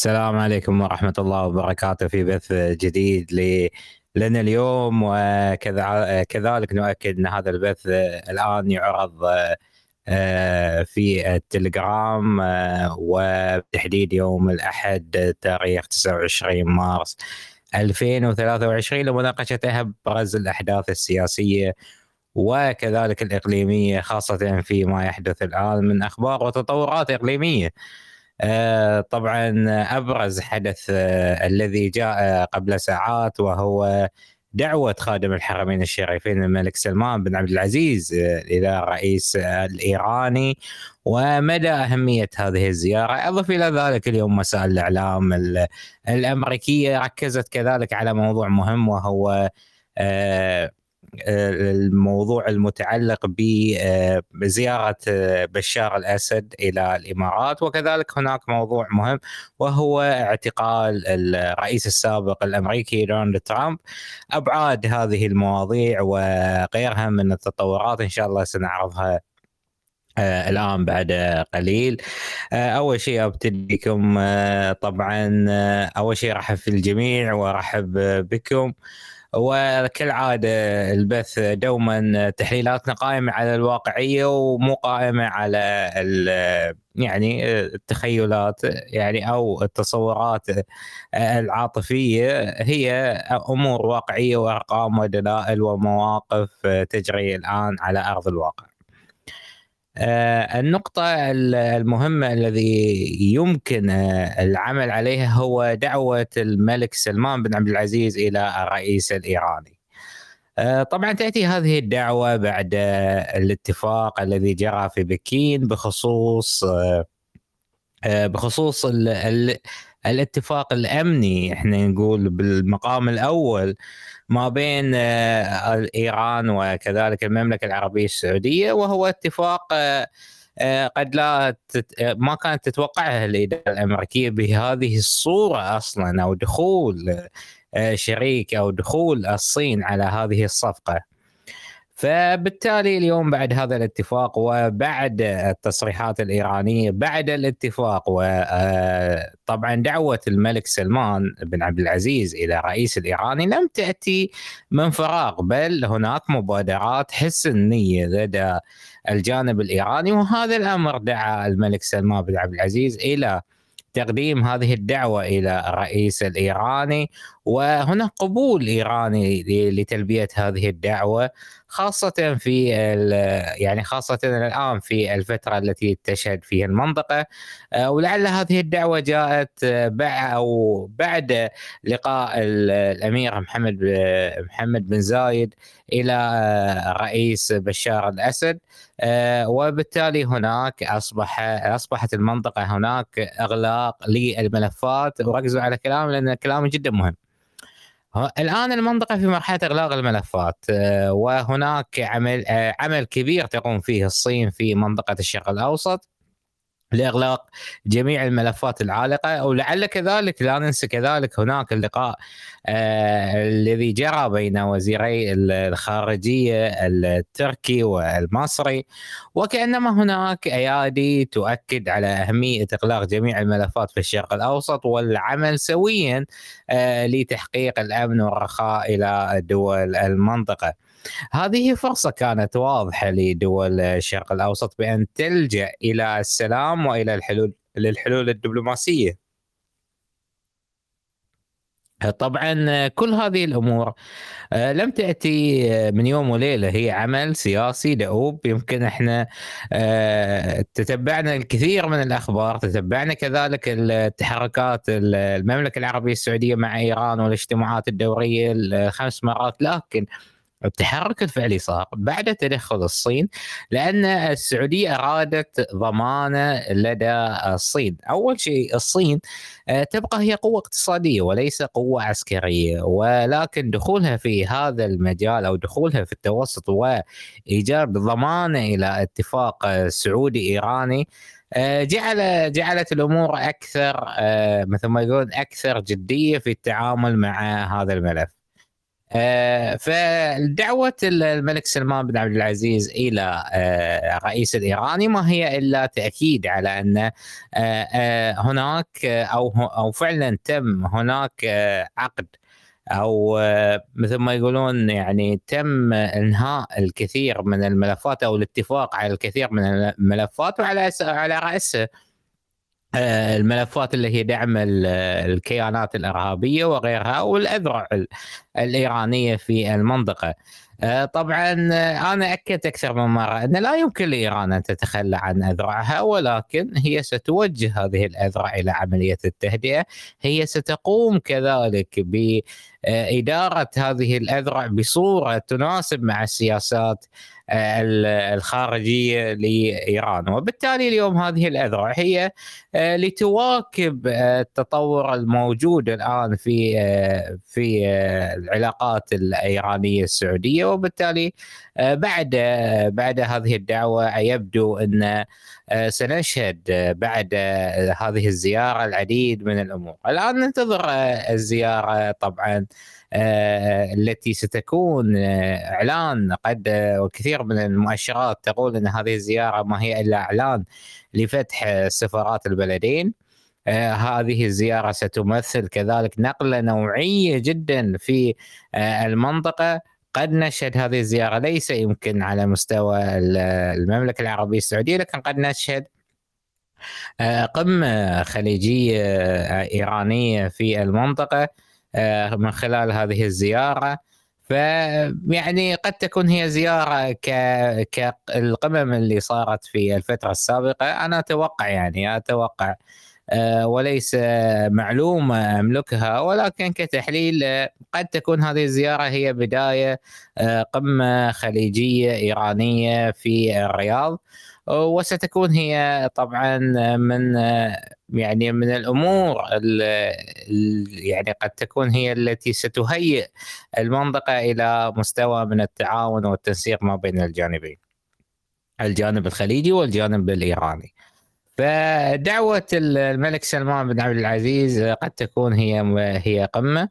السلام عليكم ورحمة الله وبركاته في بث جديد لنا اليوم وكذلك نؤكد أن هذا البث الآن يعرض آه، في التليجرام آه، وبتحديد يوم الأحد تاريخ 29 مارس 2023 لمناقشة أبرز الأحداث السياسية وكذلك الإقليمية خاصة فيما يحدث الآن من أخبار وتطورات إقليمية. طبعا أبرز حدث آه، الذي جاء قبل ساعات وهو دعوة خادم الحرمين الشريفين الملك سلمان بن عبد العزيز آه، إلى الرئيس الإيراني ومدى أهمية هذه الزيارة. أضف إلى ذلك اليوم مسائل الإعلام الأمريكية ركزت كذلك على موضوع مهم وهو الموضوع المتعلق بزياره بشار الأسد إلى الإمارات وكذلك هناك موضوع مهم وهو اعتقال الرئيس السابق الأمريكي دونالد ترامب. أبعاد هذه المواضيع وغيرها من التطورات إن شاء الله سنعرضها آه الآن بعد قليل. آه أول شيء أبتديكم آه طبعا آه أول شيء رحب في الجميع وأرحب بكم. وكالعادة البث دوما تحليلاتنا قائمة على الواقعية ومو قائمة على يعني التخيلات يعني أو التصورات العاطفية هي أمور واقعية وأرقام ودلائل ومواقف تجري الآن على أرض الواقع. آه، النقطة المهمة الذي يمكن آه، العمل عليها هو دعوة الملك سلمان بن عبد العزيز إلى الرئيس الإيراني. آه، طبعا تأتي هذه الدعوة بعد الاتفاق الذي جرى في بكين بخصوص بخصوص الاتفاق الأمني إحنا نقول بالمقام الأول ما بين آه، ايران وكذلك المملكة العربية السعودية وهو اتفاق آه، آه، قد لا ما كانت تتوقعها الإدارة الأمريكية بهذه الصورة أصلا أو دخول شريك أو دخول الصين على هذه الصفقة. فبالتالي اليوم بعد هذا الاتفاق وبعد التصريحات الإيرانية بعد الاتفاق وطبعا دعوة الملك سلمان بن عبد العزيز إلى الرئيس الإيراني لم تأتي من فراغ بل هناك مبادرات حسن نيه لدى الجانب الإيراني وهذا الأمر دعا الملك سلمان بن عبد العزيز إلى تقديم هذه الدعوة إلى الرئيس الإيراني. وهناك قبول إيراني لتلبية هذه الدعوة خاصة في يعني خاصة الآن في الفترة التي تشهد فيها المنطقة. آه، ولعل هذه الدعوة جاءت بعد أو بعد لقاء الأمير محمد محمد بن زايد إلى الرئيس بشار الأسد. آه، وبالتالي هناك اصبح أصبحت المنطقة هناك أغلاق للملفات. وركزوا على كلام لأن كلام جدا مهم. الآن المنطقة في مرحلة إغلاق الملفات آه، وهناك عمل آه، عمل كبير تقوم فيه الصين في منطقة الشرق الأوسط. لإغلاق جميع الملفات العالقة ولعل كذلك لا ننسى كذلك هناك اللقاء آه الذي جرى بين وزيري الخارجية التركي والمصري وكأنما هناك أيادي تؤكد على أهمية إغلاق جميع الملفات في الشرق الأوسط والعمل سويا آه لتحقيق الأمن والرخاء إلى دول المنطقة. هذه فرصة كانت واضحة لدول الشرق الأوسط بأن تلجأ إلى السلام وإلى الحلول للحلول الدبلوماسية. طبعا كل هذه الأمور آه، لم تأتي من يوم وليلة. هي عمل سياسي دؤوب. يمكن إحنا آه، تتبعنا الكثير من الأخبار. تتبعنا كذلك التحركات المملكة العربية السعودية مع إيران والاجتماعات الدورية الخمس مرات. لكن التحرك الفعلي صار بعد تدخل الصين لأن السعودية أرادت ضمانه لدى الصين، أول شيء الصين آه، تبقى هي قوة اقتصادية وليس قوة عسكرية. ولكن دخولها في هذا المجال أو دخولها في التوسط وايجاد ضمانه إلى اتفاق سعودي إيراني آه، جعل جعلت الأمور أكثر آه، مثل ما يقولون أكثر جدية في التعامل مع هذا الملف. آه، فدعوة الملك سلمان بن عبد العزيز إلى الرئيس الإيراني ما هي إلا تأكيد على أن هناك أو أو فعلا تم هناك عقد أو مثل ما يقولون يعني تم إنهاء الكثير من الملفات أو الاتفاق على الكثير من الملفات وعلى على رأسه. آه، الملفات اللي هي دعم الكيانات الإرهابية وغيرها والأذرع الإيرانية في المنطقة. آه، طبعا أنا أكدت أكثر من مرة أن لا يمكن لإيران أن تتخلى عن أذرعها ولكن هي ستوجه هذه الأذرع إلى عملية التهدئة، هي ستقوم كذلك باداره هذه الأذرع بصورة تناسب مع السياسات الخارجية لإيران. وبالتالي اليوم هذه الأذرع هي آه، لتواكب آه، التطور الموجود الآن في آه، في العلاقات الإيرانية السعودية. وبالتالي بعد بعد هذه الدعوة يبدو أن سنشهد بعد هذه الزيارة العديد من الأمور. الآن ننتظر الزيارة طبعا آه، التي ستكون آه، إعلان. قد آه، وكثير من المؤشرات تقول إن هذه الزيارة ما هي إلا إعلان لفتح سفارات البلدين. هذه الزيارة ستمثل كذلك نقلة نوعية جدا في المنطقة. قد نشهد هذه الزيارة ليس يمكن على مستوى المملكة العربية السعودية لكن قد نشهد قمة خليجية إيرانية في المنطقة آه، من خلال هذه الزيارة. فيعني قد تكون هي زيارة ك كالقمم اللي صارت في الفترة السابقة. أنا أتوقع يعني أتوقع آه، وليس معلومه أملكها ولكن كتحليل آه، قد تكون هذه الزيارة هي بداية قمة خليجية إيرانية في الرياض وستكون هي طبعا من يعني من الأمور يعني قد تكون هي التي ستهيئ المنطقة إلى مستوى من التعاون والتنسيق ما بين الجانبين. الجانب الخليجي والجانب الإيراني. فدعوة الملك سلمان بن عبد العزيز قد تكون هي هي قمة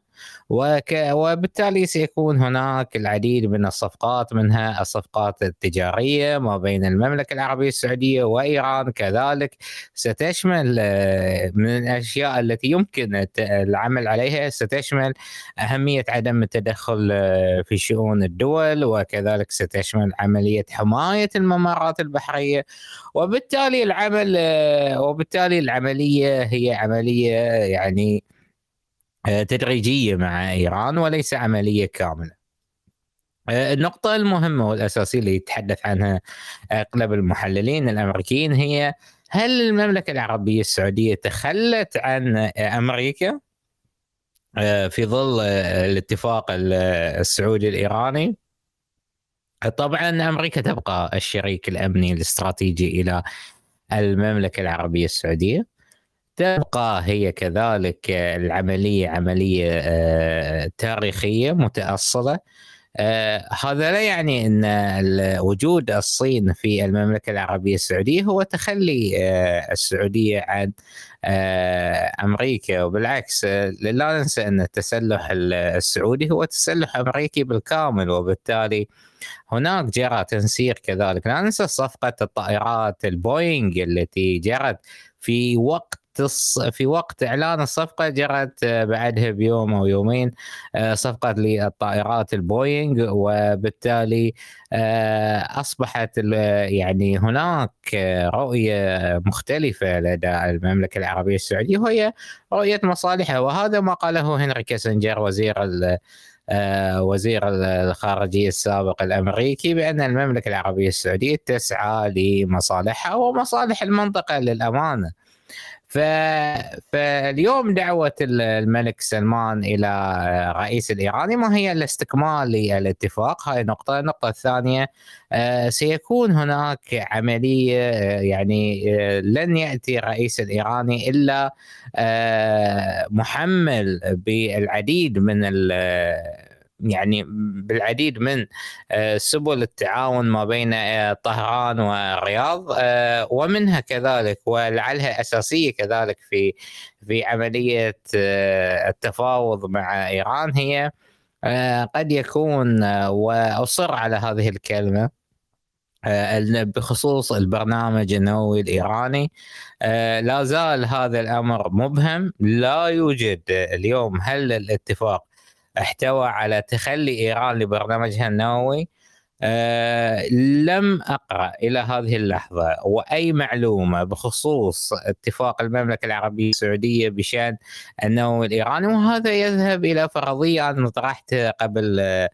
وك وبالتالي سيكون هناك العديد من الصفقات منها الصفقات التجارية ما بين المملكة العربية السعودية وإيران كذلك. ستشمل آه، من الأشياء التي يمكن العمل عليها ستشمل أهمية عدم التدخل آه، في شؤون الدول وكذلك ستشمل عملية حماية الممرات البحرية وبالتالي العمل آه، وبالتالي العملية هي عملية يعني آه، تدريجية مع إيران وليس عملية كاملة. آه، النقطة المهمة والأساسية اللي يتحدث عنها أغلب المحللين الأمريكيين هي هل المملكة العربية السعودية تخلت عن أمريكا في ظل الاتفاق السعودي الإيراني؟ طبعا أمريكا تبقى الشريك الأمني الاستراتيجي إلى المملكة العربية السعودية. تبقى هي كذلك العملية عملية آه، تاريخية متأصلة. آه، هذا لا يعني إن وجود الصين في المملكة العربية السعودية هو تخلي آه، السعودية عن أمريكا. وبالعكس لا ننسى أن التسلح السعودي هو تسلح أمريكي بالكامل. وبالتالي هناك جرى تنسيق كذلك. لا ننسى صفقة الطائرات البوينغ التي جرت في وقت في وقت إعلان الصفقة جرت آه، بعدها بيوم أو يومين آه، صفقة للطائرات البوينغ وبالتالي آه، أصبحت يعني هناك رؤية مختلفة لدى المملكة العربية السعودية وهي رؤية مصالحها. وهذا ما قاله هنري كيسنجر وزير وزير الخارجية السابق الأمريكي بأن المملكة العربية السعودية تسعى لمصالحها ومصالح المنطقة للأمانة. ف... فاليوم دعوة الملك سلمان إلى الرئيس الإيراني ما هي الاستكمال للاتفاق؟ هاي نقطة. النقطة الثانية آه، سيكون هناك عملية آه، يعني آه، لن يأتي الرئيس الإيراني إلا محمل بالعديد من يعني بالعديد من آه، سبل التعاون ما بين آه، طهران والرياض آه، ومنها كذلك ولعلها أساسية كذلك في في عملية التفاوض مع إيران هي قد يكون وأصر على هذه الكلمة بخصوص البرنامج النووي الإيراني لا زال هذا الأمر مبهم لا يوجد اليوم هل الاتفاق احتوى على تخلي إيران لبرنامجها النووي أه لم أقرأ إلى هذه اللحظة وأي معلومة بخصوص اتفاق المملكة العربية السعودية بشأن النووي الإيراني وهذا يذهب إلى فرضية أنا طرحتها قبل آه،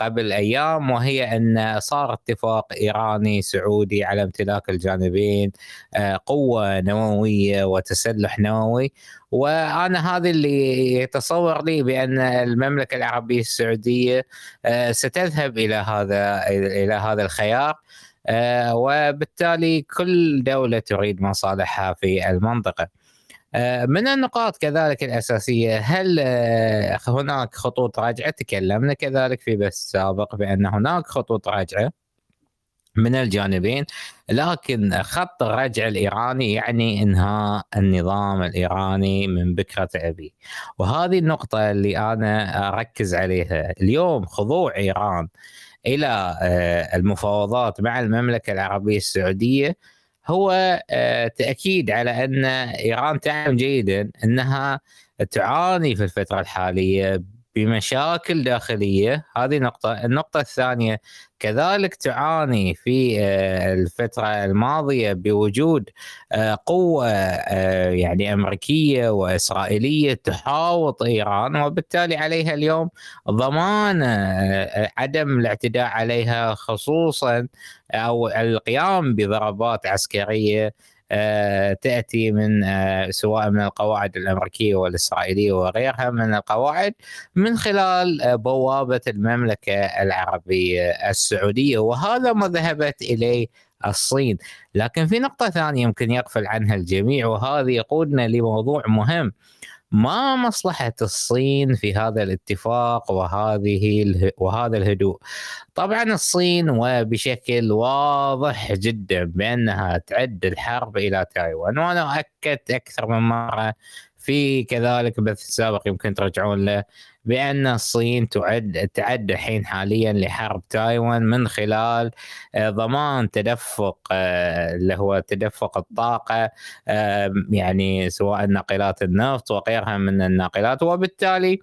قبل أيام وهي أن صار اتفاق إيراني سعودي على امتلاك الجانبين آه، قوة نووية وتسلح نووي وأنا هذا اللي يتصور لي بأن المملكة العربية السعودية آه، ستذهب إلى هذا إلى هذا الخيار وبالتالي كل دولة تريد مصالحها في المنطقة. آه، من النقاط كذلك الأساسية هل آه، هناك خطوط راجعة؟ تكلمنا كذلك في بث سابق بأن هناك خطوط راجعة من الجانبين لكن خط الرجع الإيراني يعني انهاء النظام الإيراني من بكرة أبي. وهذه النقطة اللي أنا أركز عليها اليوم خضوع إيران إلى آه، المفاوضات مع المملكة العربية السعودية هو آه، تأكيد على أن إيران تعلم جيدا أنها تعاني في الفترة الحالية بمشاكل داخلية. هذه نقطة. النقطة الثانية كذلك تعاني في آه، الفترة الماضية بوجود آه، قوة آه، يعني أمريكية وإسرائيلية تحاوط إيران وبالتالي عليها اليوم ضمان عدم الاعتداء عليها خصوصا أو القيام بضربات عسكرية تأتي من آه، سواء من القواعد الأمريكية والإسرائيلية وغيرها من القواعد من خلال آه، بوابة المملكة العربية السعودية. وهذا ما ذهبت إليه الصين. لكن في نقطة ثانية يمكن يغفل عنها الجميع وهذه يقودنا لموضوع مهم. ما مصلحة الصين في هذا الاتفاق وهذه وهذا الهدوء. طبعا الصين وبشكل واضح جدا بأنها تعد الحرب إلى تايوان وأنا أكدت أكثر من مرة في كذلك بث سابق يمكن ترجعون له. بأن الصين تعد تعد الحين حاليا لحرب تايوان من خلال آه، ضمان تدفق آه، اللي هو تدفق الطاقة يعني سواء ناقلات النفط وغيرها من الناقلات. وبالتالي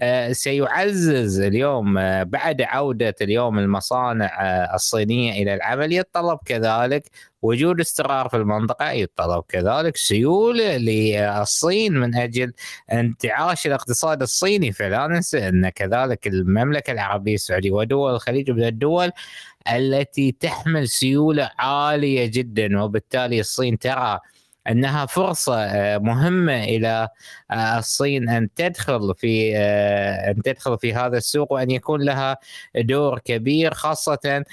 آه، سيعزز اليوم بعد عودة اليوم المصانع الصينية إلى العمل يتطلب كذلك وجود استقرار في المنطقة يتطلب كذلك سيولة للصين من أجل انتعاش الاقتصاد الصيني فلا ننسى أن كذلك المملكة العربية السعودية ودول الخليج من الدول التي تحمل سيولة عالية جدا وبالتالي الصين ترى إنها فرصة آه، مهمة إلى آه، الصين أن تدخل في آه، أن تدخل في هذا السوق وأن يكون لها دور كبير خاصة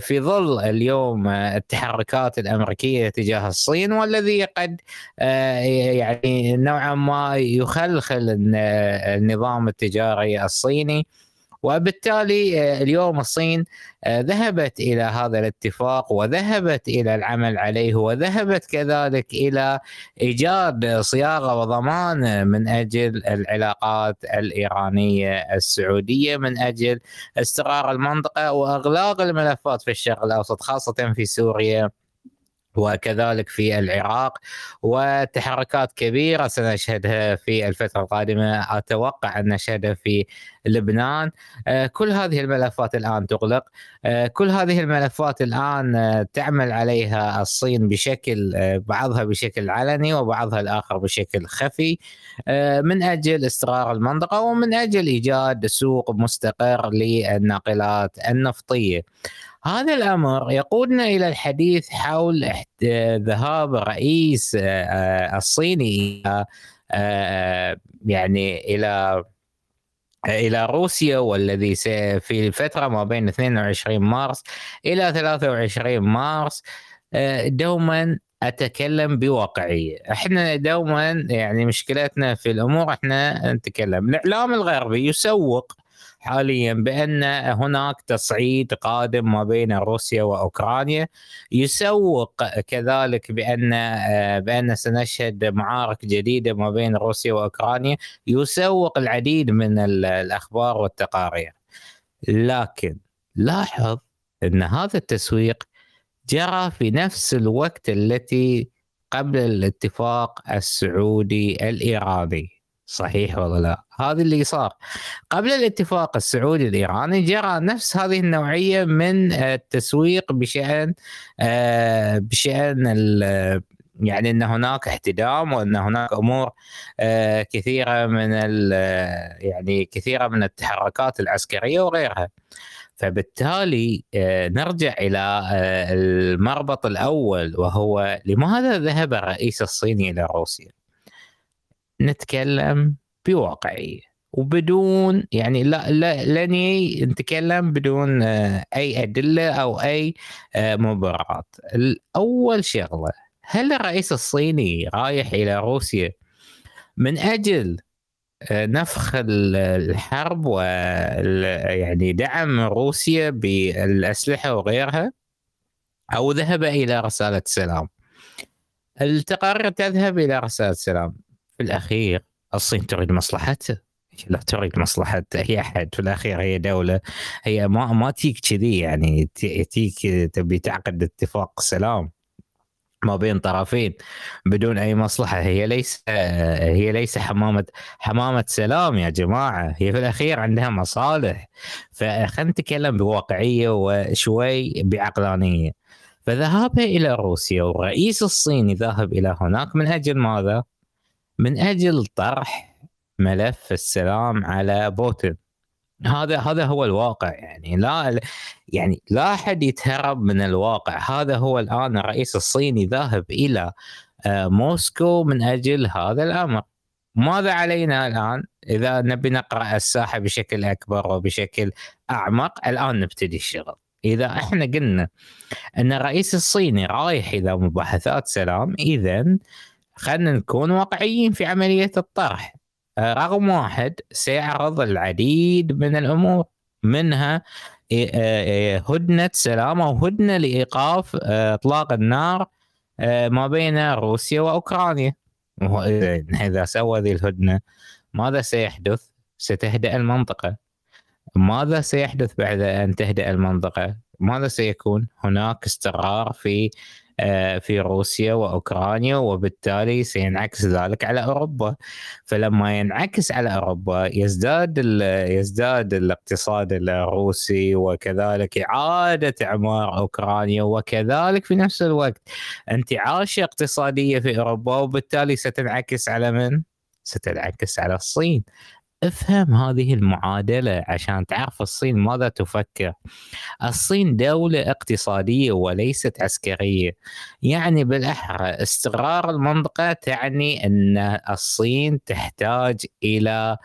في ظل اليوم التحركات الأمريكية تجاه الصين والذي قد يعني نوعا ما يخلخل النظام التجاري الصيني. وبالتالي آه، اليوم الصين آه، ذهبت إلى هذا الاتفاق وذهبت إلى العمل عليه وذهبت كذلك إلى إيجاد صياغة وضمان من أجل العلاقات الإيرانية السعودية من أجل استقرار المنطقة وإغلاق الملفات في الشرق الأوسط خاصة في سوريا. وكذلك في العراق وتحركات كبيرة سنشهدها في الفترة القادمة. أتوقع أن نشهدها في لبنان. آه، كل هذه الملفات الآن تغلق. آه، كل هذه الملفات الآن آه، تعمل عليها الصين بشكل بعضها بشكل علني وبعضها الآخر بشكل خفي من أجل استقرار المنطقة ومن أجل إيجاد سوق مستقر للناقلات النفطية. هذا الأمر يقودنا إلى الحديث حول ذهاب الرئيس الصيني يعني إلى إلى روسيا والذي في الفترة ما بين 22 مارس إلى 23 مارس دوما أتكلم بواقعية. إحنا دوما يعني مشكلتنا في الأمور إحنا نتكلم. الإعلام الغربي يسوق حاليا بأن هناك تصعيد قادم ما بين روسيا وأوكرانيا. يسوق كذلك بأن بأن سنشهد معارك جديدة ما بين روسيا وأوكرانيا. يسوق العديد من الأخبار والتقارير. لكن لاحظ أن هذا التسويق جرى في نفس الوقت التي قبل الاتفاق السعودي الإيراني. صحيح ولا لا؟ هذا اللي صار قبل الاتفاق السعودي الإيراني جرى نفس هذه النوعية من التسويق بشأن آه، بشأن يعني إن هناك احتدام وإن هناك أمور آه، كثيرة من يعني كثيرة من التحركات العسكرية وغيرها. فبالتالي آه، نرجع إلى آه، المربط الأول وهو لماذا ذهب الرئيس الصيني إلى روسيا؟ نتكلم بواقعية وبدون يعني لا, لا لن نتكلم بدون آه، أي أدلة أو أي مبررات. اول شغلة هل الرئيس الصيني رايح إلى روسيا من أجل نفخ الحرب و يعني دعم روسيا بالأسلحة وغيرها أو ذهب إلى رسالة سلام. التقارير تذهب إلى رسالة سلام في الأخير الصين تريد مصلحتها. لا تريد مصلحة أي أحد. في الأخير هي دولة هي ما ما تيك كذي يعني تيك تبي تعقد اتفاق سلام ما بين طرفين بدون أي مصلحة. هي ليس هي ليس حمامة حمامة سلام يا جماعة. هي في الأخير عندها مصالح. فخلينا نتكلم بواقعية وشوي بعقلانية. فذهابها إلى روسيا والرئيس الصيني ذهب إلى هناك من أجل ماذا؟ من أجل طرح ملف السلام على بوتين. هذا هذا هو الواقع يعني. لا يعني لا أحد يتهرب من الواقع. هذا هو الآن الرئيس الصيني ذاهب إلى آه، موسكو من أجل هذا الأمر. ماذا علينا الآن؟ إذا نبي نقرأ الساحة بشكل أكبر وبشكل أعمق الآن نبتدي الشغل. إذا إحنا قلنا أن الرئيس الصيني رايح إلى مباحثات سلام اذا خلينا نكون واقعيين في عملية الطرح رقم واحد سيعرض العديد من الأمور منها هدنة سلام أو هدنة لإيقاف إطلاق النار ما بين روسيا وأوكرانيا إذا سوى ذي الهدنة ماذا سيحدث؟ ستهدأ المنطقة ماذا سيحدث بعد أن تهدأ المنطقة؟ ماذا سيكون؟ هناك استقرار في آه، في روسيا وأوكرانيا وبالتالي سينعكس ذلك على أوروبا فلما ينعكس على أوروبا يزداد يزداد الاقتصاد الروسي وكذلك إعادة إعمار أوكرانيا وكذلك في نفس الوقت انتعاش اقتصادية في أوروبا وبالتالي ستنعكس على من؟ ستنعكس على الصين أفهم هذه المعادلة عشان تعرف الصين ماذا تفكر. الصين دولة اقتصادية وليست عسكرية. يعني بالأحرى استقرار المنطقة تعني أن الصين تحتاج إلى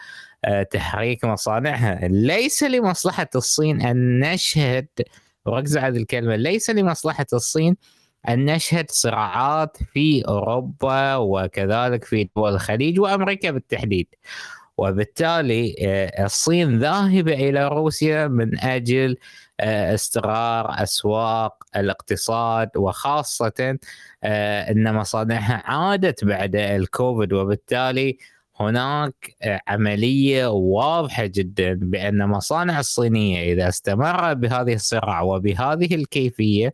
آه، تحريك مصانعها، ليس لمصلحة الصين أن نشهد وركزوا على الكلمة، ليس لمصلحة الصين أن نشهد صراعات في أوروبا وكذلك في دول الخليج وأمريكا بالتحديد. وبالتالي آه، الصين ذاهبة إلى روسيا من أجل آه، استقرار أسواق الاقتصاد وخاصة آه، إن مصانعها عادت بعد الكوفيد وبالتالي هناك عملية واضحة جدا بأن مصانع الصينية إذا استمر بهذه الصراع وبهذه الكيفية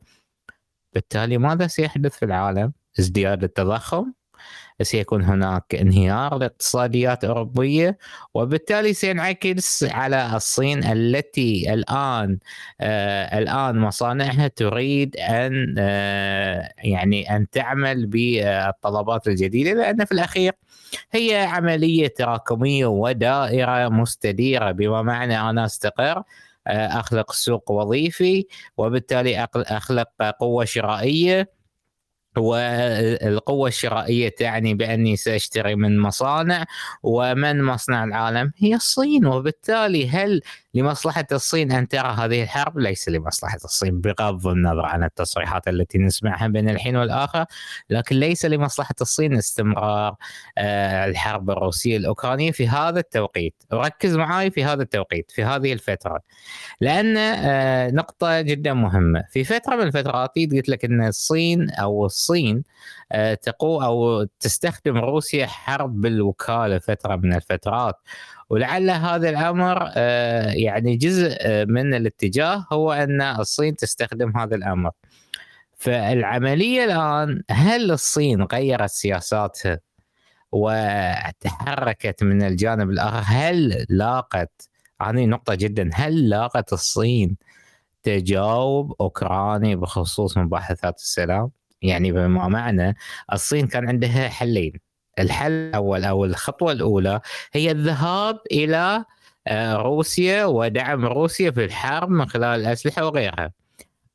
بالتالي ماذا سيحدث في العالم؟ ازدياد التضخم سيكون هناك انهيار لاقتصاديات أوروبية. وبالتالي سينعكس على الصين التي الآن آه الآن مصانعها تريد أن آه يعني أن تعمل بالطلبات الجديدة لأن في الأخير هي عملية تراكمية ودائرة مستديرة. بما معنى أنا أستقر آه، أخلق سوق وظيفي وبالتالي أخلق قوة شرائية. والقوة الشرائية تعني بأني سأشتري من مصانع ومن مصنع العالم؟ هي الصين. وبالتالي هل لمصلحة الصين أن ترى هذه الحرب؟ ليس لمصلحة الصين بغض النظر عن التصريحات التي نسمعها بين الحين والآخر لكن ليس لمصلحة الصين استمرار آه، الحرب الروسية الأوكرانية في هذا التوقيت. ركز معي في هذا التوقيت في هذه الفترة. لأن آه، نقطة جدا مهمة. في فترة من الفترات قلت لك أن الصين أو الصين آه، تقو أو تستخدم روسيا حرب بالوكالة فترة من الفترات. ولعل هذا الأمر آه، يعني جزء آه، من الاتجاه هو أن الصين تستخدم هذا الأمر. فالعملية الآن هل الصين غيرت سياساتها وتحركت من الجانب الآخر؟ هل لاقت هذه نقطة جدا هل لاقت الصين تجاوب اوكراني بخصوص مباحثات السلام؟ يعني بما معنى الصين كان عندها حلين الحل الأول أو الخطوة الأولى هي الذهاب إلى آه، روسيا ودعم روسيا في الحرب من خلال الأسلحة وغيرها.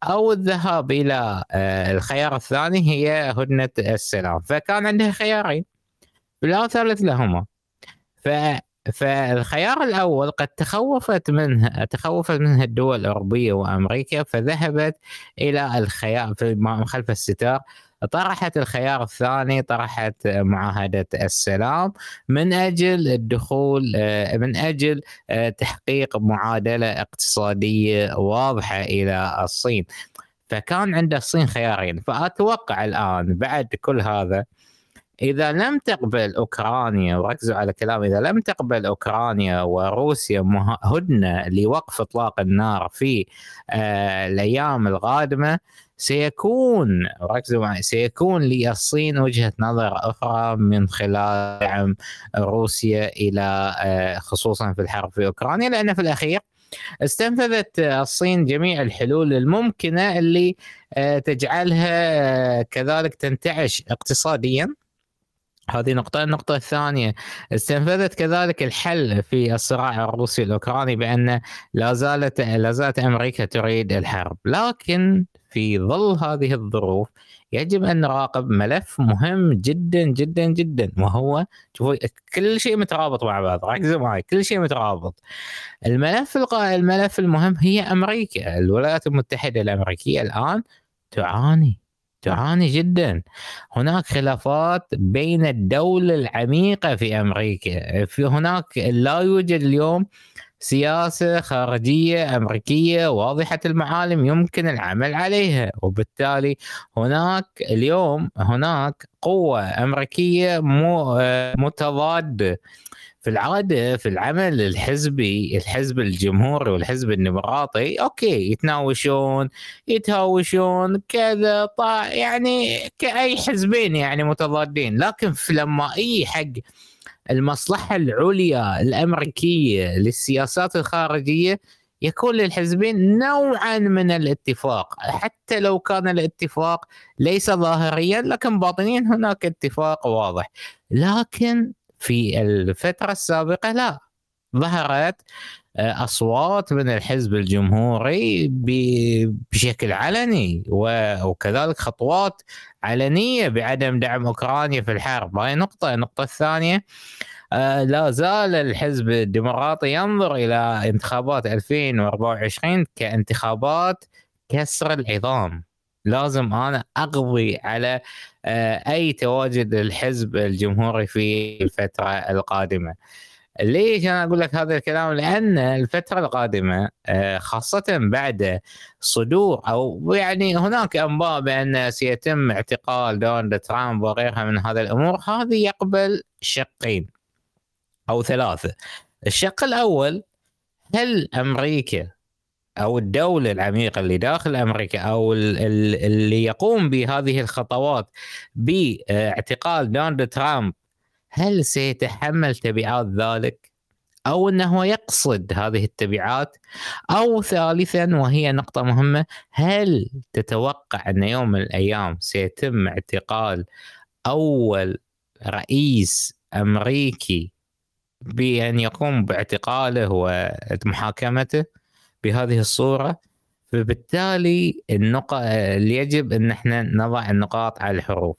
أو الذهاب إلى آه، الخيار الثاني هي هدنة السلام، فكان عندها خيارين لا ثالث لهما. ف فالخيار الأول قد تخوفت منه تخوفت منه الدول الأوروبية وأمريكا فذهبت إلى الخيار في خلف الستار طرحت الخيار الثاني طرحت معاهدة السلام من أجل الدخول آه، من أجل آه، تحقيق معادلة اقتصادية واضحة إلى الصين. فكان عند الصين خيارين فأتوقع الآن بعد كل هذا إذا لم تقبل أوكرانيا وركزوا على كلام إذا لم تقبل أوكرانيا وروسيا هدنة لوقف إطلاق النار في آه الأيام القادمه سيكون ركزوا معي سيكون للصين وجهة نظر أخرى من خلال دعم روسيا إلى آه خصوصا في الحرب في أوكرانيا لأن في الأخير استنفذت الصين جميع الحلول الممكنة اللي آه، تجعلها كذلك تنتعش اقتصاديا. هذه نقطة، النقطة الثانية استنفذت كذلك الحل في الصراع الروسي الأوكراني بأن لا زالت لا زالت أمريكا تريد الحرب، لكن في ظل هذه الظروف يجب أن نراقب ملف مهم جدا جدا جدا وهو شوفوا كل شيء مترابط مع بعض. ركزوا معي. كل شيء مترابط. الملف الملف المهم هي أمريكا. الولايات المتحدة الأمريكية الآن تعاني. تعاني جدا. هناك خلافات بين الدولة العميقة في أمريكا. في هناك لا يوجد اليوم سياسة خارجية أمريكية واضحة المعالم يمكن العمل عليها وبالتالي هناك اليوم هناك قوة أمريكية متضادة. في العادة في العمل الحزبي الحزب الجمهوري والحزب الديمقراطي أوكي يتناوشون يتهاوشون كذا طا يعني كأي حزبين يعني متضادين. لكن في لما أي حق المصلحة العليا الأمريكية للسياسات الخارجية يكون للحزبين نوعا من الاتفاق. حتى لو كان الاتفاق ليس ظاهريا لكن باطنيا هناك اتفاق واضح. لكن في الفترة السابقة لا ظهرت آه، أصوات من الحزب الجمهوري بشكل علني وكذلك خطوات علنية بعدم دعم أوكرانيا في الحرب. هاي نقطة. النقطة الثانية آه، لا زال الحزب الديمقراطي ينظر إلى انتخابات 2024 كانتخابات كسر العظام. لازم أنا أقضي على آه، أي تواجد الحزب الجمهوري في الفترة القادمة. ليش أنا أقول لك هذا الكلام؟ لأن الفترة القادمة آه، خاصة بعد صدور أو يعني هناك أنباء بأن سيتم اعتقال دونالد ترامب وغيرها من هذه الأمور، هذه يقبل شقين أو ثلاثة. الشق الأول هل أمريكا أو الدولة العميقة اللي داخل أمريكا أو اللي يقوم بهذه الخطوات باعتقال دونالد ترامب هل سيتحمل تبعات ذلك؟ أو انه يقصد هذه التبعات أو ثالثا وهي نقطة مهمة هل تتوقع أن يوم من الأيام سيتم اعتقال أول رئيس أمريكي بأن يقوم باعتقاله ومحاكمته بهذه الصورة فبالتالي النقط اللي يجب إن إحنا نضع النقاط على الحروف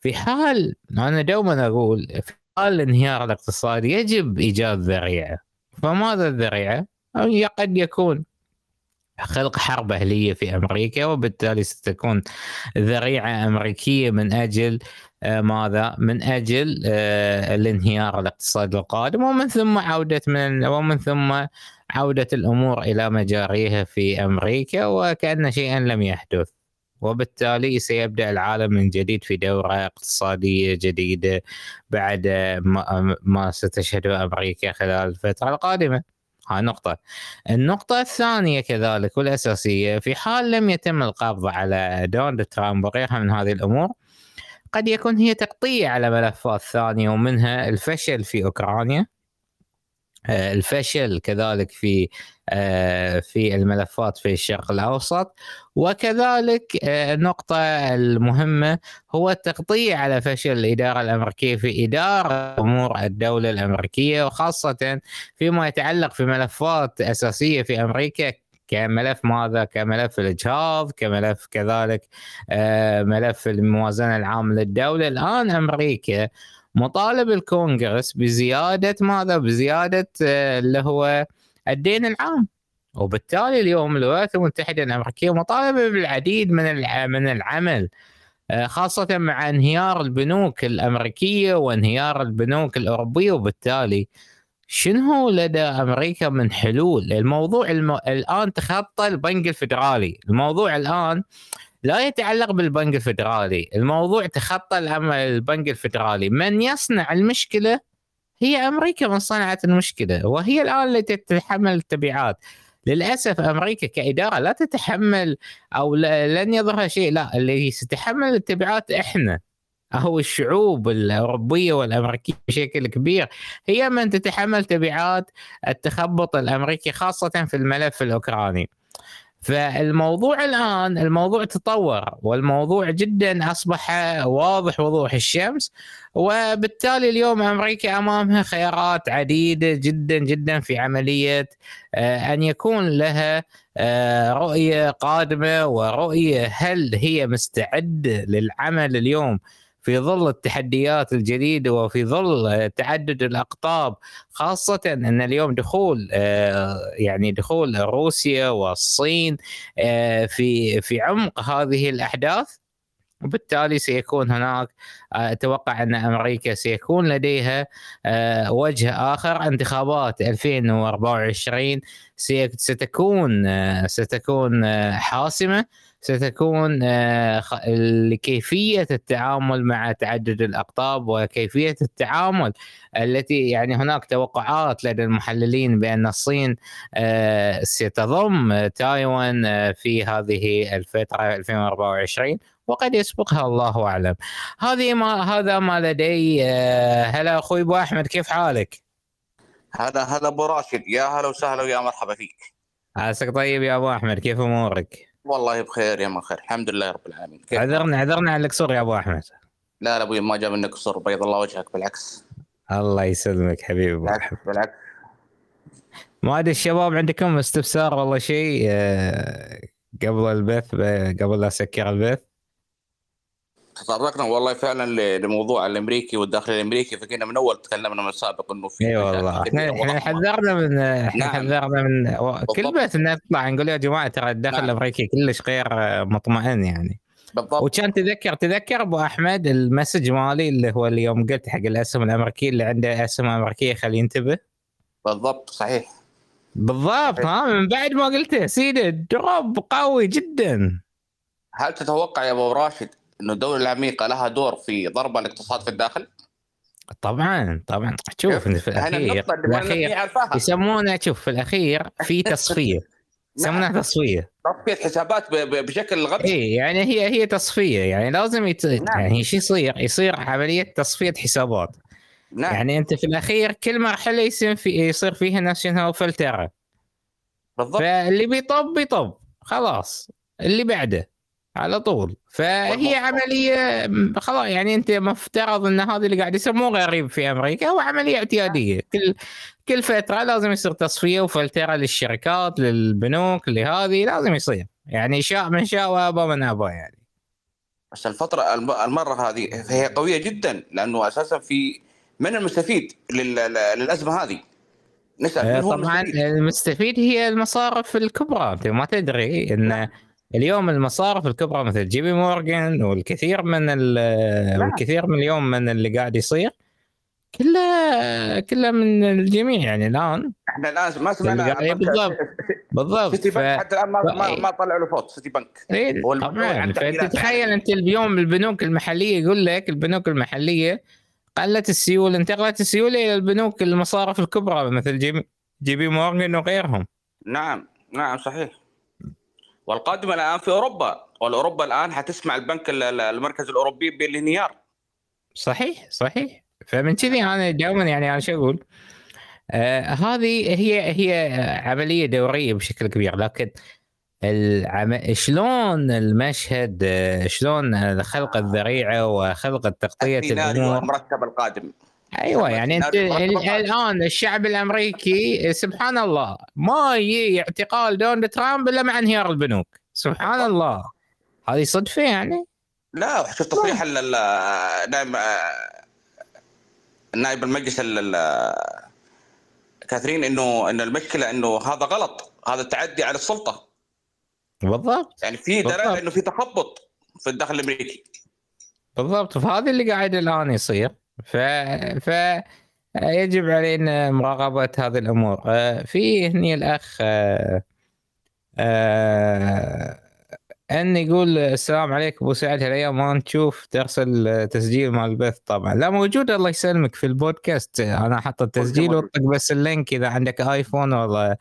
في حال أنا دوما أقول في حال الانهيار الاقتصادي يجب إيجاد ذريعة فماذا الذريعة؟ قد يكون خلق حرب أهلية في أمريكا وبالتالي ستكون ذريعة أمريكية من أجل آه، ماذا؟ من أجل آه، الانهيار الاقتصادي القادم ومن ثم عودة من ومن ثم عودة الأمور إلى مجاريها في أمريكا وكأن شيئا لم يحدث. وبالتالي سيبدأ العالم من جديد في دورة اقتصادية جديدة بعد ما ستشهده أمريكا خلال الفترة القادمة. هاي نقطة. النقطة الثانية كذلك والأساسية في حال لم يتم القبض على دونالد ترامب وغيرها من هذه الأمور قد يكون هي تغطية على ملفات ثانية ومنها الفشل في أوكرانيا الفشل كذلك في آه، في الملفات في الشرق الأوسط. وكذلك آه، النقطة المهمة هو التغطية على فشل الإدارة الأمريكية في إدارة أمور الدولة الأمريكية وخاصة فيما يتعلق في ملفات أساسية في أمريكا كملف ماذا؟ كملف الإجهاض كملف كذلك ملف الموازنة العامة للدولة. الآن أمريكا مطالب الكونغرس بزيادة ماذا؟ بزيادة آه، اللي هو الدين العام. وبالتالي اليوم الولايات المتحدة الأمريكية مطالبة بالعديد من من العمل آه، خاصة مع انهيار البنوك الأمريكية وانهيار البنوك الأوروبية. وبالتالي شنو لدى أمريكا من حلول؟ الموضوع الم... الآن تخطى البنك الفدرالي. الموضوع الآن لا يتعلق بالبنك الفدرالي. الموضوع تخطى البنك الفدرالي. من يصنع المشكلة هي أمريكا من صنعت المشكلة وهي الآن التي تتحمل التبعات. للأسف أمريكا كإدارة لا تتحمل أو لن يظهر شيء لا اللي ستتحمل التبعات إحنا. أو الشعوب الأوروبية والأمريكية بشكل كبير. هي من تتحمل تبعات التخبط الأمريكي خاصة في الملف الأوكراني. فالموضوع الآن الموضوع تطور والموضوع جدا أصبح واضح وضوح الشمس وبالتالي اليوم أمريكا أمامها خيارات عديدة جدا جدا في عملية آه، أن يكون لها آه، رؤية قادمة ورؤية هل هي مستعدة للعمل اليوم في ظل التحديات الجديدة وفي ظل تعدد الأقطاب خاصة أن اليوم دخول آه، يعني دخول روسيا والصين آه، في في عمق هذه الأحداث وبالتالي سيكون هناك آه، أتوقع أن أمريكا سيكون لديها وجه آخر. انتخابات 2024 ستكون ستكون حاسمة. ستكون آه، لكيفية التعامل مع تعدد الأقطاب وكيفية التعامل التي يعني هناك توقعات لدى المحللين بأن الصين آه، ستضم تايوان آه، في هذه الفترة 2024 وقد يسبقها الله أعلم. هذه ما هذا ما لدي هلا أخوي أبو أحمد كيف حالك؟ هلا هلا أبو راشد يا هلا وسهلا ويا مرحبا فيك. عساك طيب يا أبو أحمد كيف أمورك؟ والله بخير يا من خير. الحمد لله رب العالمين. عذرنا عذرنا على القصور يا أبو أحمد. لا لا أبوي ما جاب منك قصور بيض الله وجهك بالعكس. الله يسلمك حبيبي أبو أحمد. بالعكس. ما أدري الشباب عندكم استفسار والله شيء آه، قبل البث قبل لا أسكر البث؟ تطرقنا والله فعلا لموضوع الأمريكي والداخل الأمريكي فكنا من أول تكلمنا من السابق إنه في إي والله. إحنا حذرنا من إحنا نعم. حذرنا من كل بيت نطلع نقول يا جماعة ترى الداخل نعم. الأمريكي كلش غير مطمئن يعني. بالضبط. وكان تذكر تذكر أبو أحمد المسج مالي اللي هو اليوم قلت حق الأسهم الامريكيه اللي عنده أسهم أمريكية خليه ينتبه. بالضبط صحيح. بالضبط ها من بعد ما قلته سيدي دروب قوي جدا. هل تتوقع يا أبو راشد إنه الدولة العميقه لها دور في ضرب الاقتصاد في الداخل؟ طبعا طبعا. شوف في الأخير, الأخير يسمونه شوف في الأخير في تصفية. يسمونها نعم. تصفية. تصفية حسابات بشكل غبي. اي يعني هي هي تصفية. يعني لازم يت... نعم. يعني شو يصير؟ يصير عملية تصفية حسابات. نعم. يعني أنت في الأخير كل مرحلة يصير في يصير فيها ناشونال فلترة. بالضبط. فاللي بيطب بيطب. خلاص. اللي بعده. على طول. فهي عملية خلاص يعني أنت مفترض إن هذا اللي قاعد يصير مو غريب في أمريكا هو عملية اعتيادية. كل كل فترة لازم يصير تصفية وفلترة للشركات للبنوك لهذه لازم يصير. يعني شاء من شاء وابى من ابى يعني. بس الفترة المرة هذه فهي قوية جدا لأنه أساسا في من المستفيد للأزمة هذه؟ نسأل من هو طبعا المستفيد؟ المستفيد هي المصارف الكبرى أنت ما تدري إن اليوم المصارف الكبرى مثل جي بي مورجان والكثير من والكثير من اليوم من اللي قاعد يصير كله كله من الجميع يعني الآن. إحنا الآن ما سمعنا بالضبط. بالضبط. سيتي بنك حتى الآن ما ما, ما طلعوا له فوت سيتي بنك إيه طبعا. فانت تخيل أنت اليوم البنوك المحلية يقول لك البنوك المحلية قلت السيولة انتقلت السيولة إلى البنوك المصارف الكبرى مثل جي, جي بي مورجان وغيرهم. نعم نعم صحيح. والقادم الآن في أوروبا والأوروبا الآن حتسمع البنك المركز الأوروبي بالانهيار صحيح صحيح. فمن كذي أنا دائما يعني أنا شو أقول؟ آه هذه هي هي عملية دورية بشكل كبير لكن العم... شلون المشهد آه، شلون خلق الذريعة وخلق التغطية الأمور؟ المركب القادم. أيوه يعني أنت الآن الشعب الأمريكي سبحان الله ما يجي اعتقال دونالد ترامب إلا مع انهيار البنوك. سبحان الله. هذه صدفة يعني؟ لا شوف تصريح نائب نائب المجلس كاثرين إنه ان المشكلة إنه هذا غلط. هذا تعدي على السلطة. بالضبط. يعني في دلالة إنه في تخبط في الداخل الأمريكي. بالضبط. فهذا اللي قاعد الآن يصير. ف ف يجب علينا مراقبة هذه الأمور. آه، في هني الأخ آه، آه، أن يقول السلام عليكم أبو سعد هالأيام ما نشوف ترسل تسجيل مال البث. طبعا لا موجود الله يسلمك في البودكاست. أنا حط التسجيل وطق بس اللينك. إذا عندك آيفون ولا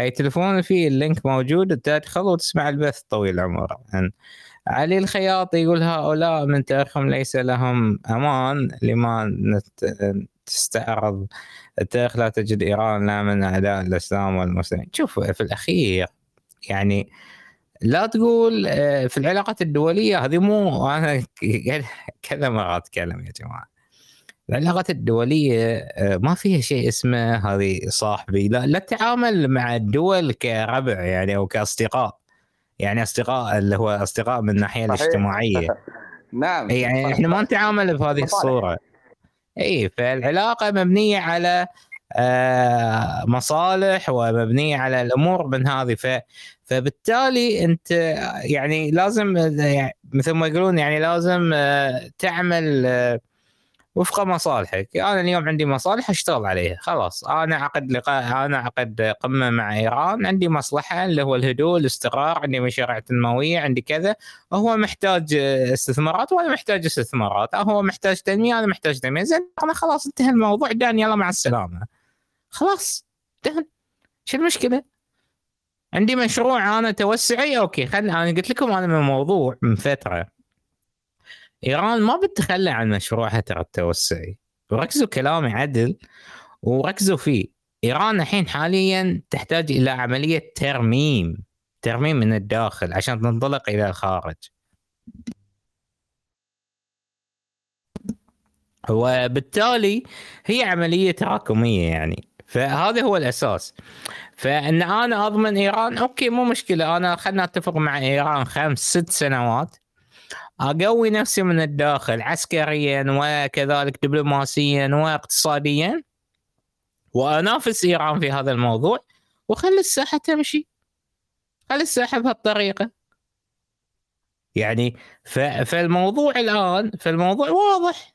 أي تليفون فيه اللينك موجود. تدخل وتسمع البث طويل العمر يعني علي الخياط يقول هؤلاء من تاريخهم ليس لهم أمان لما تستعرض التاريخ لا تجد إيران لا من أعداء الإسلام والمسلمين. شوف في الأخير يعني لا تقول آه، في العلاقات الدولية هذه مو أنا كذا مره أتكلم يا جماعة. العلاقات الدولية آه، ما فيها شيء اسمه هذه صاحبي لا لا تتعامل مع الدول كربع يعني أو كأصدقاء. يعني أصدقاء اللي هو أصدقاء من الناحية. الاجتماعية. نعم يعني إحنا ما نتعامل بهذه الصورة. اي فالعلاقة مبنية على آه مصالح ومبنية على الأمور من هذه. ف فبالتالي أنت يعني لازم يعني مثل ما يقولون يعني لازم آه تعمل آه وفق مصالحك. أنا اليوم عندي مصالح أشتغل عليها. خلاص. أنا عقد لقاء أنا عقد قمة مع إيران. عندي مصلحة اللي هو الهدوء الاستقرار. عندي مشاريع تنموية. عندي كذا. هو محتاج استثمارات وأنا محتاج استثمارات. هو محتاج تنمية أنا محتاج تنمية. زين أنا خلاص انتهى الموضوع. دان يلا مع السلامة. خلاص دان شو المشكلة؟ عندي مشروع أنا توسعي. أوكي خل أنا قلت لكم أنا من الموضوع من فترة. إيران ما بتتخلى عن مشروعها ترى التوسعي. وركزوا كلامي عدل وركزوا فيه. إيران الحين حاليا تحتاج إلى عملية ترميم ترميم من الداخل عشان تنطلق إلى الخارج. وبالتالي هي عملية تراكمية يعني. فهذا هو الأساس. فإن أنا أضمن إيران أوكي مو مشكلة. أنا خلنا اتفق مع إيران خمس ست سنوات. أقوي نفسي من الداخل عسكريا وكذلك دبلوماسيا واقتصاديا وأنافس إيران في هذا الموضوع وخلي الساحة تمشي. خلي الساحة بهالطريقة. يعني فالموضوع الآن فالموضوع واضح.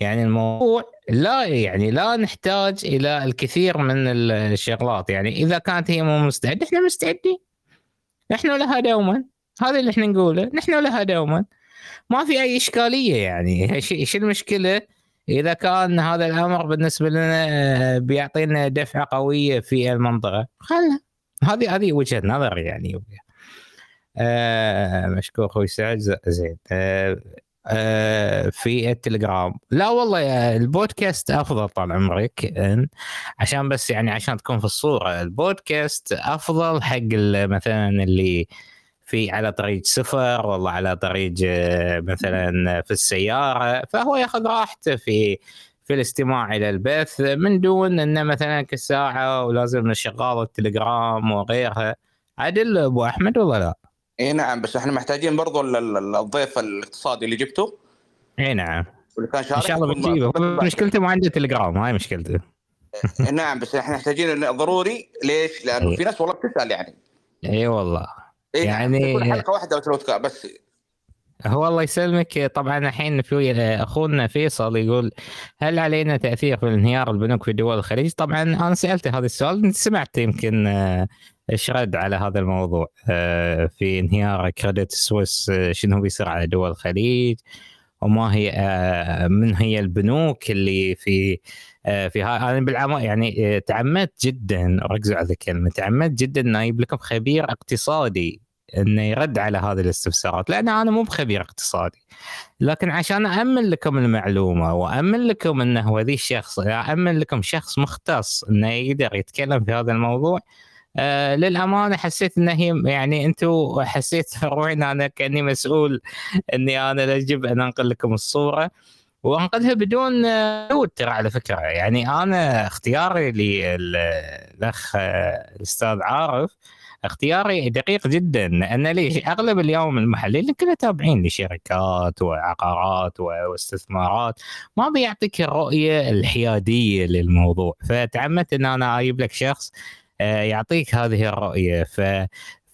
يعني الموضوع لا يعني لا نحتاج إلى الكثير من الشغلات. يعني إذا كانت هي مو مستعدة إحنا مستعدين. نحن لها دوما. هذا اللي إحنا نقوله. نحن لها دوما. ما في أي إشكالية يعني. إيش المشكلة؟ إذا كان هذا الأمر بالنسبة لنا آه، بيعطينا دفعة قوية في المنطقة خلنا. هذه هذه وجهة نظر يعني. آه مشكور أخوي سعد. زين. آه آه في التليجرام. لا والله البودكاست أفضل طال عمرك. عشان بس يعني عشان تكون في الصورة. البودكاست أفضل حق مثلا اللي في على طريق سفر والله على طريق آه، مثلا في السيارة فهو ياخذ راحته في في الاستماع إلى البث من دون انه مثلا كل ساعه ولازم شغال التليجرام وغيرها. عدل أبو أحمد ولا لا؟ إي نعم بس إحنا محتاجين برضو ال- ال- الضيف الاقتصادي اللي جبته. إي نعم. واللي كان إن شارك شاء الله بتجيبه. مشكلته ما عنده تليجرام هاي مشكلته. نعم بس إحنا محتاجين ضروري. ليش؟ لأنه. في ناس والله بتسأل يعني. إي والله. إيه يعني-. تكون حلقة واحدة بس هو الله يسلمك طبعا الحين في أخونا فيصل يقول هل علينا تأثير في انهيار البنوك في دول الخليج؟ طبعا أنا سألت هذا السؤال سمعت يمكن آه، إيش رد على هذا الموضوع آه، في انهيار كريدت سويس آه، شنو بيصير على دول الخليج وما هي آه، من هي البنوك اللي في آه، في ها أنا بالعام يعني آه، تعمدت جدا ركزوا على الكلمة تعمدت جدا إنه أجيب لكم خبير اقتصادي إنه يرد على هذه الاستفسارات لأن أنا مو بخبير اقتصادي. لكن عشان امن لكم المعلومة وامن لكم انه ذي الشخص امن لكم شخص مختص إنه يقدر يتكلم في هذا الموضوع آه للأمانة حسيت إنه هي يعني أنتم حسيت روحي أنا كأني مسؤول إني أنا اجب أن أنقل لكم الصورة. وأنقلها بدون آه، مجهود ترى على فكرة. يعني أنا اختياري للأخ آه، الأستاذ عارف اختياري دقيق جدا لأن ليش أغلب اليوم المحللين كلها تابعين لشركات وعقارات واستثمارات ما بيعطيك الرؤية الحيادية للموضوع. فتعمدت إن أنا أجيب لك شخص آه، يعطيك هذه الرؤية. ف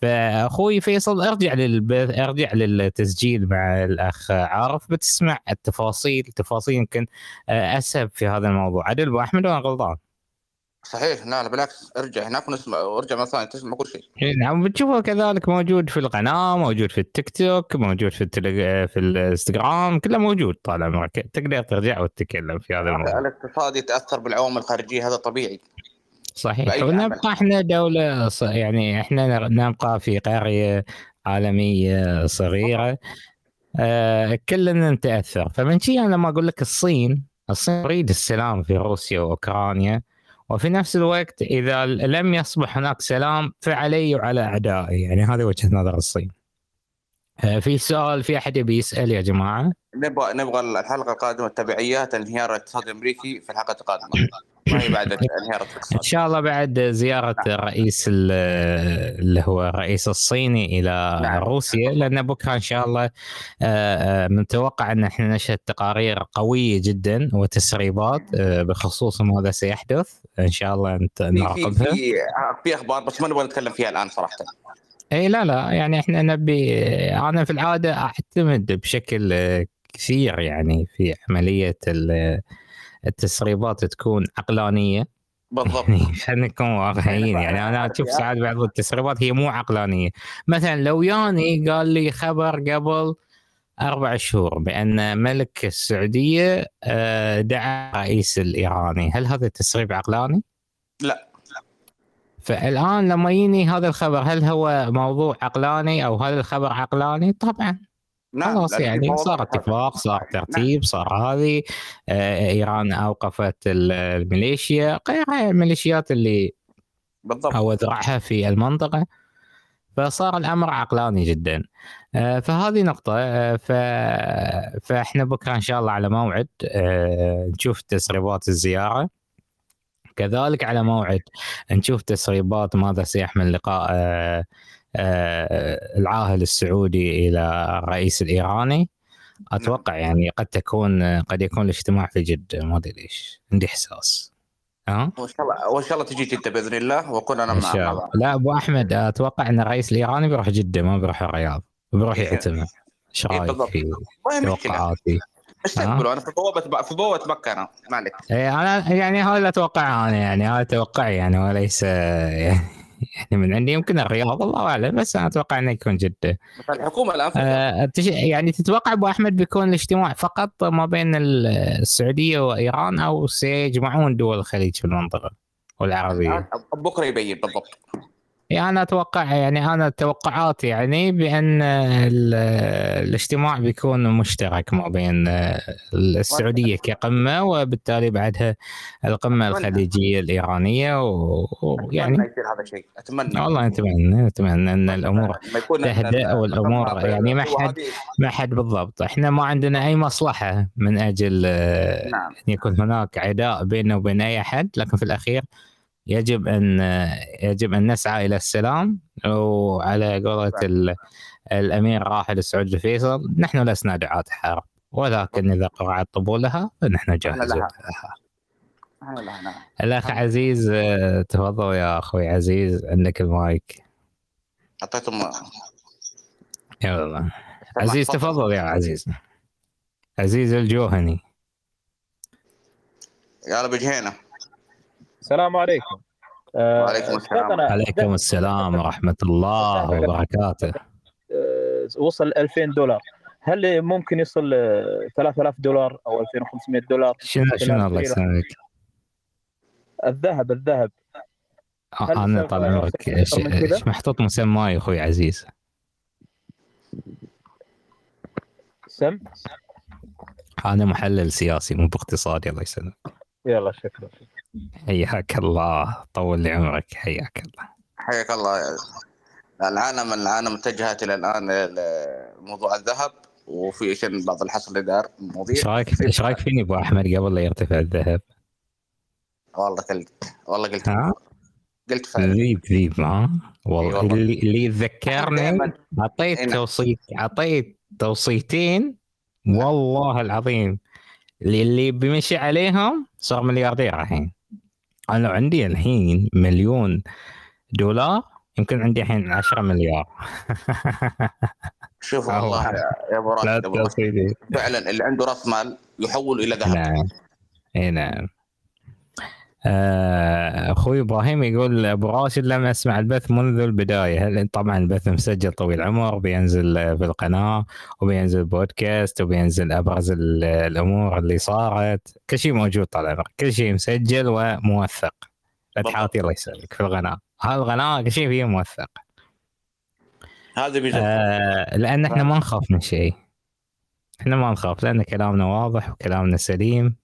فأخوي فيصل ارجع للبث ارجع للتسجيل مع الأخ عارف بتسمع التفاصيل تفاصيل يمكن آه، أسهب في هذا الموضوع. عدل أبو أحمد وأنا غلطان؟ صحيح لا لا بالعكس ارجع هناك ونسمع وارجع مرة ثانية تسمع كل شيء. إيه، نعم بتشوفه كذلك موجود في القناة موجود في التيك توك موجود في التلج... في الإنستغرام كله موجود طال عمرك تقدر ترجع وتتكلم في هذا الموضوع. الاقتصاد يتأثر بالعوامل الخارجية هذا طبيعي. صحيح. ونبقى إحنا دولة ص- يعني إحنا نبقى في قرية عالمية صغيرة. آه كلنا نتأثر. فمن شيء أنا لما أقول لك الصين الصين تريد السلام في روسيا وأوكرانيا. وفي نفس الوقت إذا لم يصبح هناك سلام فعلي وعلى أعدائي. يعني هذه وجهة نظر الصين. في سؤال في أحد يبي يسأل يا جماعة؟ نبغى نبغى الحلقة القادمة التبعيات انهيار الاقتصاد الأمريكي في الحلقة القادمة. ما هي بعد انهيار إن الاقتصاد شاء الله بعد زيارة الرئيس ال- اللي هو الرئيس الصيني إلى نعم. روسيا لأن بكرة إن شاء الله آه، آه، متوقع أن إحنا نشهد تقارير قوية جدا وتسريبات آه، بخصوص ماذا سيحدث. إن شاء الله نت- في نراقبها. في في أخبار بس ما نبغى نتكلم فيها الآن صراحة. اي لا لا يعني إحنا نبي أنا في العادة أعتمد بشكل كثير يعني في عملية ال- التسريبات تكون عقلانية بالضبط يعني خلينا نكون واقعيين يعني أنا أشوف ساعات بعض التسريبات هي مو عقلانية مثلا لو ياني قال لي خبر قبل أربع شهور بأن ملك السعودية آه، دعا الرئيس الإيراني هل هذا تسريب عقلاني؟ لا. فالآن لما يجيني هذا الخبر هل هو موضوع عقلاني أو هل الخبر عقلاني؟ طبعا. نعم خلاص يعني. صار اتفاق صار ترتيب صار هذه. آه، إيران أوقفت ال- الميليشيا غيرها الميليشيات اللي بالضبط. أو ذرعها في المنطقة. فصار الأمر عقلاني جدا. آه، فهذه نقطة. آه، ف... فإحنا بكرة إن شاء الله على موعد. آه، نشوف تسريبات الزيارة. كذلك على موعد نشوف تسريبات ماذا سيحمل لقاء آه، آه، العاهل السعودي إلى الرئيس الإيراني. أتوقع يعني قد تكون قد يكون الاجتماع في جدة ما أدري ليش عندي إحساس. ها؟ وإن شاء الله وإن شاء الله تجي جدة بإذن الله وأكون أنا إن مع شاء مع الله. بعض. لا أبو أحمد أتوقع إن الرئيس الإيراني بيروح جدة ما بيروح الرياض. بيروح إيه. يعتمر إيش إيه رأيك. في ما توقعاتي؟ استقبلوا أنا في بوابه في بوابه مكه أنا ما عليك. إيه أنا يعني هذا اللي أتوقعه أنا يعني هذا توقعي يعني وليس يعني من عندي. يمكن الرياض الله أعلم بس أنا أتوقع إنه يكون جده الحكومة الآن آه، يعني تتوقع أبو أحمد بيكون الاجتماع فقط ما بين ال- السعودية وإيران أو سيجمعون دول الخليج في المنطقة والعربية؟ بكره يبين بالضبط. يعني أنا أتوقع يعني أنا توقعاتي يعني بأن ال- الاجتماع بيكون مشترك ما بين السعودية كقمة وبالتالي بعدها القمة أتمنى. الخليجية الإيرانية و- أتمنى ويعني يصير هذا الشيء أتمنى. والله نتمنى نتمنى أن الأمور تهدأ والأمور القمة يعني ما حد- ما حد بالضبط. إحنا ما عندنا أي مصلحة من أجل آه، نعم. أن يكون هناك عداء بيننا وبين أي أحد لكن في الأخير يجب أن يجب أن نسعى إلى السلام وعلى قولة ال- الأمير راحل السعود الفيصل نحن لسنا دعاة حرب ولكن إذا قرعت طبولها فنحن جاهزون. لها. لها. لا لا الأخ عزيز تفضل يا أخوي عزيز عندك المايك. أعطيتهم يلا عزيز تفضل. يا عزيز. عزيز الجوهني. يا بجهينه السلام عليكم. آه، وعليكم السلام. عليكم السلام ورحمة الله وبركاته. آه، وصل 2000 دولار. هل ممكن يصل آه، 3000 دولار أو 2500 دولار؟ شنو شنو الله يسلمك؟ الذهب الذهب. هل أنا طال عمرك إيش محطوط مسمى يا أخوي عزيز؟ سم؟ أنا محلل سياسي مو باقتصادي الله يسلمك. يلا شكرا. حياك الله. طول لي عمرك. حياك الله. حياك الله. العالم العالم اتجهت إلى الآن لموضوع الذهب وفي بعض الحصر اللي دار مواضيع إيش رايك إيش رأيك فيني أبو أحمد قبل لا يرتفع الذهب؟ والله قلت والله قلت. ها؟ قلت فعلا. ذيب ذيب ها والله. اللي اللي يتذكرني أعطيت نعم. توصيت أعطيت توصيتين. والله العظيم. اللي اللي بيمشي عليهم صار ملياردير الحين. أنا لو عندي الحين مليون دولار يمكن عندي الحين 10 مليار. شوف والله. يا- أبو راشد فعلا اللي عنده راس مال يحول إلى ذهب. نعم. اي نعم. أخوي إبراهيم يقول أبو راشد لم اسمع البث منذ البداية. طبعا البث مسجل طويل العمر بينزل في القناة وبينزل بودكاست وبينزل أبرز ال- الأمور اللي صارت. كل شيء موجود طال عمرك كل شيء مسجل وموثق. لا تحاطي الله يسلمك في القناه هذه القناه كل شيء فيها موثق. هذا آه لأن إحنا ما نخاف من شيء. إحنا ما نخاف لأن كلامنا واضح وكلامنا سليم.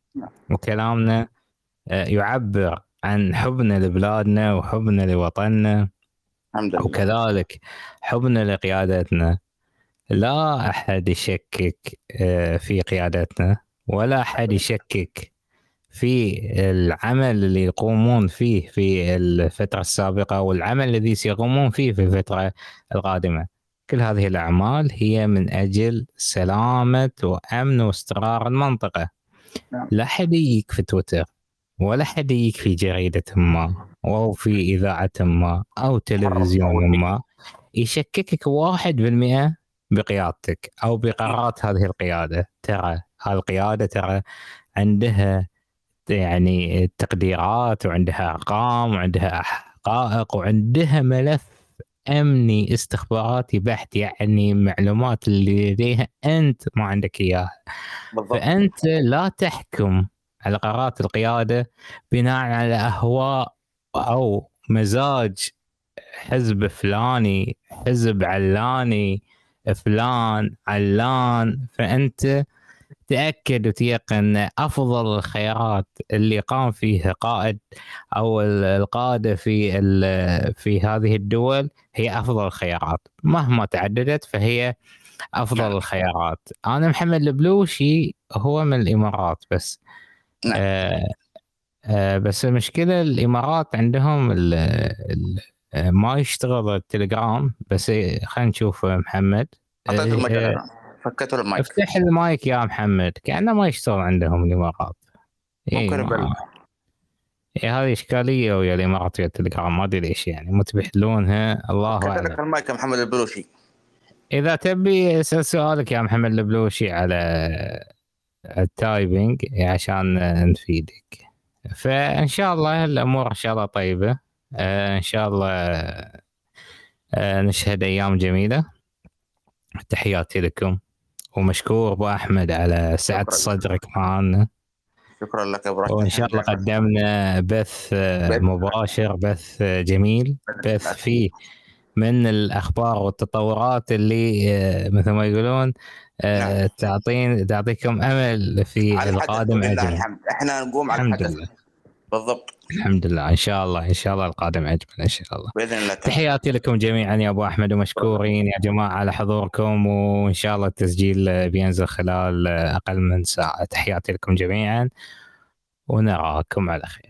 وكلامنا آه يعبر عن حبنا لبلادنا وحبنا لوطننا الحمد لله. وكذلك حبنا لقيادتنا. لا أحد يشكك آه، في قيادتنا ولا أحد يشكك في العمل اللي يقومون فيه في الفترة السابقة والعمل الذي سيقومون فيه في الفترة القادمة. كل هذه الأعمال هي من أجل سلامة وأمن واستقرار المنطقة. نعم. لا حد يجيك في تويتر. ولا حد يجيك في جريدة ما أو في إذاعة ما أو تلفزيون ما. يشككك واحد بالمئة بقيادتك أو بقرارات هذه القيادة. ترى هالقيادة ترى عندها يعني تقديرات وعندها أرقام وعندها حقائق وعندها ملف أمني استخباراتي بحت يعني معلومات اللي لديها أنت ما عندك إياها. بالضبط. فأنت لا تحكم على قرارات القيادة بناء على أهواء أو مزاج حزب فلاني حزب علاني فلان علان فأنت تأكد وتيقن أفضل الخيارات اللي قام فيها قائد أو ال- القادة في في هذه الدول هي أفضل الخيارات. مهما تعددت فهي أفضل نعم. الخيارات. أنا محمد البلوشي هو من الإمارات بس. نعم. آه آه بس المشكلة الإمارات عندهم ال ال آه، ما يشتغل التليجرام بس خلينا نشوف محمد. أعطيته آه، المجال. فكيت المايك. افتح المايك يا محمد. كأنه ما يشتغل عندهم الإمارات. إيه، ممكن يبلغ. إيه هذه إشكالية ويا الإمارات ويا التليجرام ما أدري ليش يعني. متى بيحلونها الله اعلم لك المايك يا محمد البلوشي. إذا تبي أسأل سؤالك يا محمد البلوشي على التايبنج عشان نفيدك. فإن شاء الله الأمور إن شاء الله طيبة. آه، إن شاء الله آه، نشهد أيام جميلة. تحياتي لكم. ومشكور أبو أحمد على سعة. صدرك معنا شكرا لك يا راشد وإن شاء الله قدمنا بث آه، بث. مباشر بث جميل. بث فيه من الأخبار والتطورات اللي مثل ما يقولون نعم. تعطين تعطيكم أمل في القادم أجمل. الحمد إحنا نقوم على الحمد الحدث. لله. بالضبط. الحمد لله. إن شاء الله إن شاء الله القادم أجمل إن شاء الله. بإذن الله تحياتي لكم جميعا يا أبو أحمد ومشكورين يا جماعة على حضوركم وإن شاء الله التسجيل بينزل خلال أقل من ساعة. تحياتي لكم جميعا ونراكم على خير.